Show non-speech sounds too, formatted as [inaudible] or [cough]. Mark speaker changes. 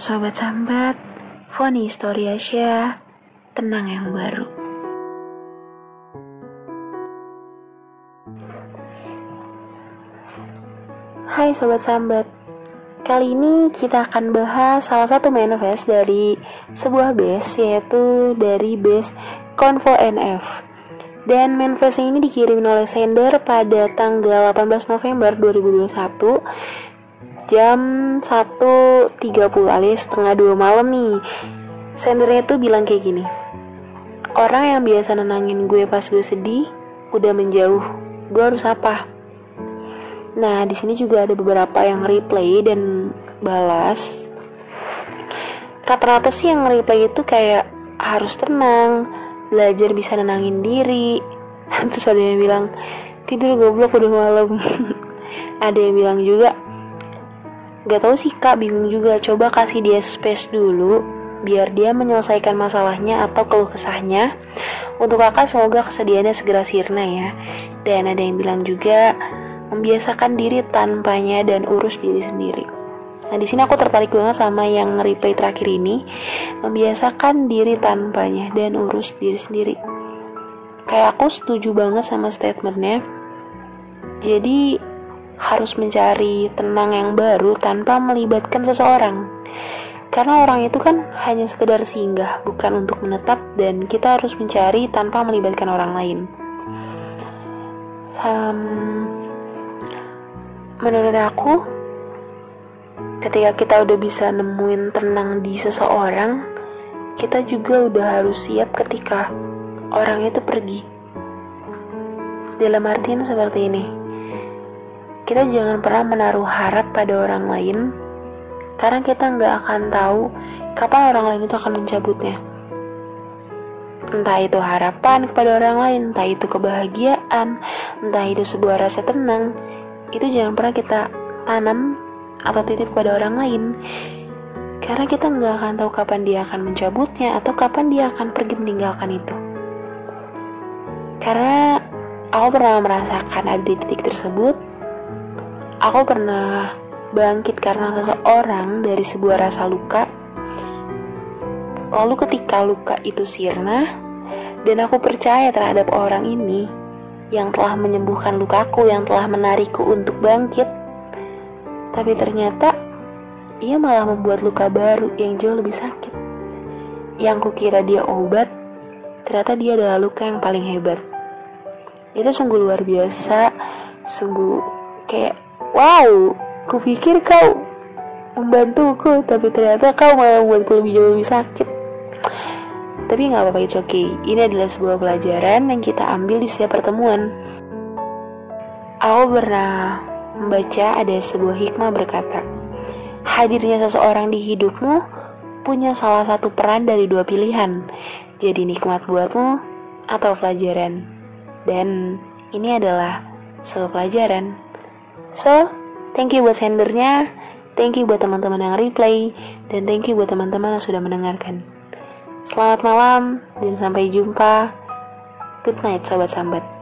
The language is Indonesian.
Speaker 1: Sobat Sambat, Foni Story Asia, tenang yang baru. Hai Sobat Sambat, kali ini kita akan bahas salah satu manifest dari sebuah base yaitu dari base Convo NF. Dan manifest ini dikirim oleh sender pada tanggal 18 November 2021 jam 1.30 alias setengah 2 malam nih. Sendernya tuh bilang kayak gini. Orang yang biasa nenangin gue pas gue sedih, udah menjauh. Gue harus apa? Nah, di sini juga ada beberapa yang replay dan balas. Rata-rata sih yang replay itu kayak harus tenang, belajar bisa nenangin diri. [laughs] Terus ada yang bilang, tidur goblok udah malam. [laughs] ada yang bilang juga, Gak tau sih kak, bingung juga. Coba kasih dia space dulu, biar dia menyelesaikan masalahnya atau keluh kesahnya. Untuk kakak semoga kesedihannya segera sirna ya. Dan ada yang bilang juga, membiasakan diri tanpanya dan urus diri sendiri. Nah di sini aku tertarik banget sama yang replay terakhir ini, membiasakan diri tanpanya dan urus diri sendiri. Kayak aku setuju banget sama statementnya. Jadi harus mencari tenang yang baru tanpa melibatkan seseorang. Karena orang itu kan hanya sekedar singgah, bukan untuk menetap dan kita harus mencari tanpa melibatkan orang lain. Um, menurut aku, ketika kita udah bisa nemuin tenang di seseorang, kita juga udah harus siap ketika orang itu pergi. Dalam artian seperti ini kita jangan pernah menaruh harap pada orang lain karena kita nggak akan tahu kapan orang lain itu akan mencabutnya. Entah itu harapan kepada orang lain, entah itu kebahagiaan, entah itu sebuah rasa tenang, itu jangan pernah kita tanam atau titip kepada orang lain. Karena kita nggak akan tahu kapan dia akan mencabutnya atau kapan dia akan pergi meninggalkan itu. Karena aku pernah merasakan ada di titik tersebut, Aku pernah bangkit karena seseorang dari sebuah rasa luka. Lalu ketika luka itu sirna, dan aku percaya terhadap orang ini yang telah menyembuhkan lukaku, yang telah menarikku untuk bangkit. Tapi ternyata ia malah membuat luka baru yang jauh lebih sakit. Yang kukira dia obat, ternyata dia adalah luka yang paling hebat. Itu sungguh luar biasa, sungguh kayak Wow, kupikir kau membantuku, tapi ternyata kau malah membuatku lebih jauh lebih sakit. Tapi nggak apa-apa, itu. Okay. Ini adalah sebuah pelajaran yang kita ambil di setiap pertemuan. Aku pernah membaca ada sebuah hikmah berkata, hadirnya seseorang di hidupmu punya salah satu peran dari dua pilihan. Jadi nikmat buatmu atau pelajaran. Dan ini adalah sebuah pelajaran. So, thank you buat sendernya, thank you buat teman-teman yang replay, dan thank you buat teman-teman yang sudah mendengarkan. Selamat malam, dan sampai jumpa. Good night, sobat sambat.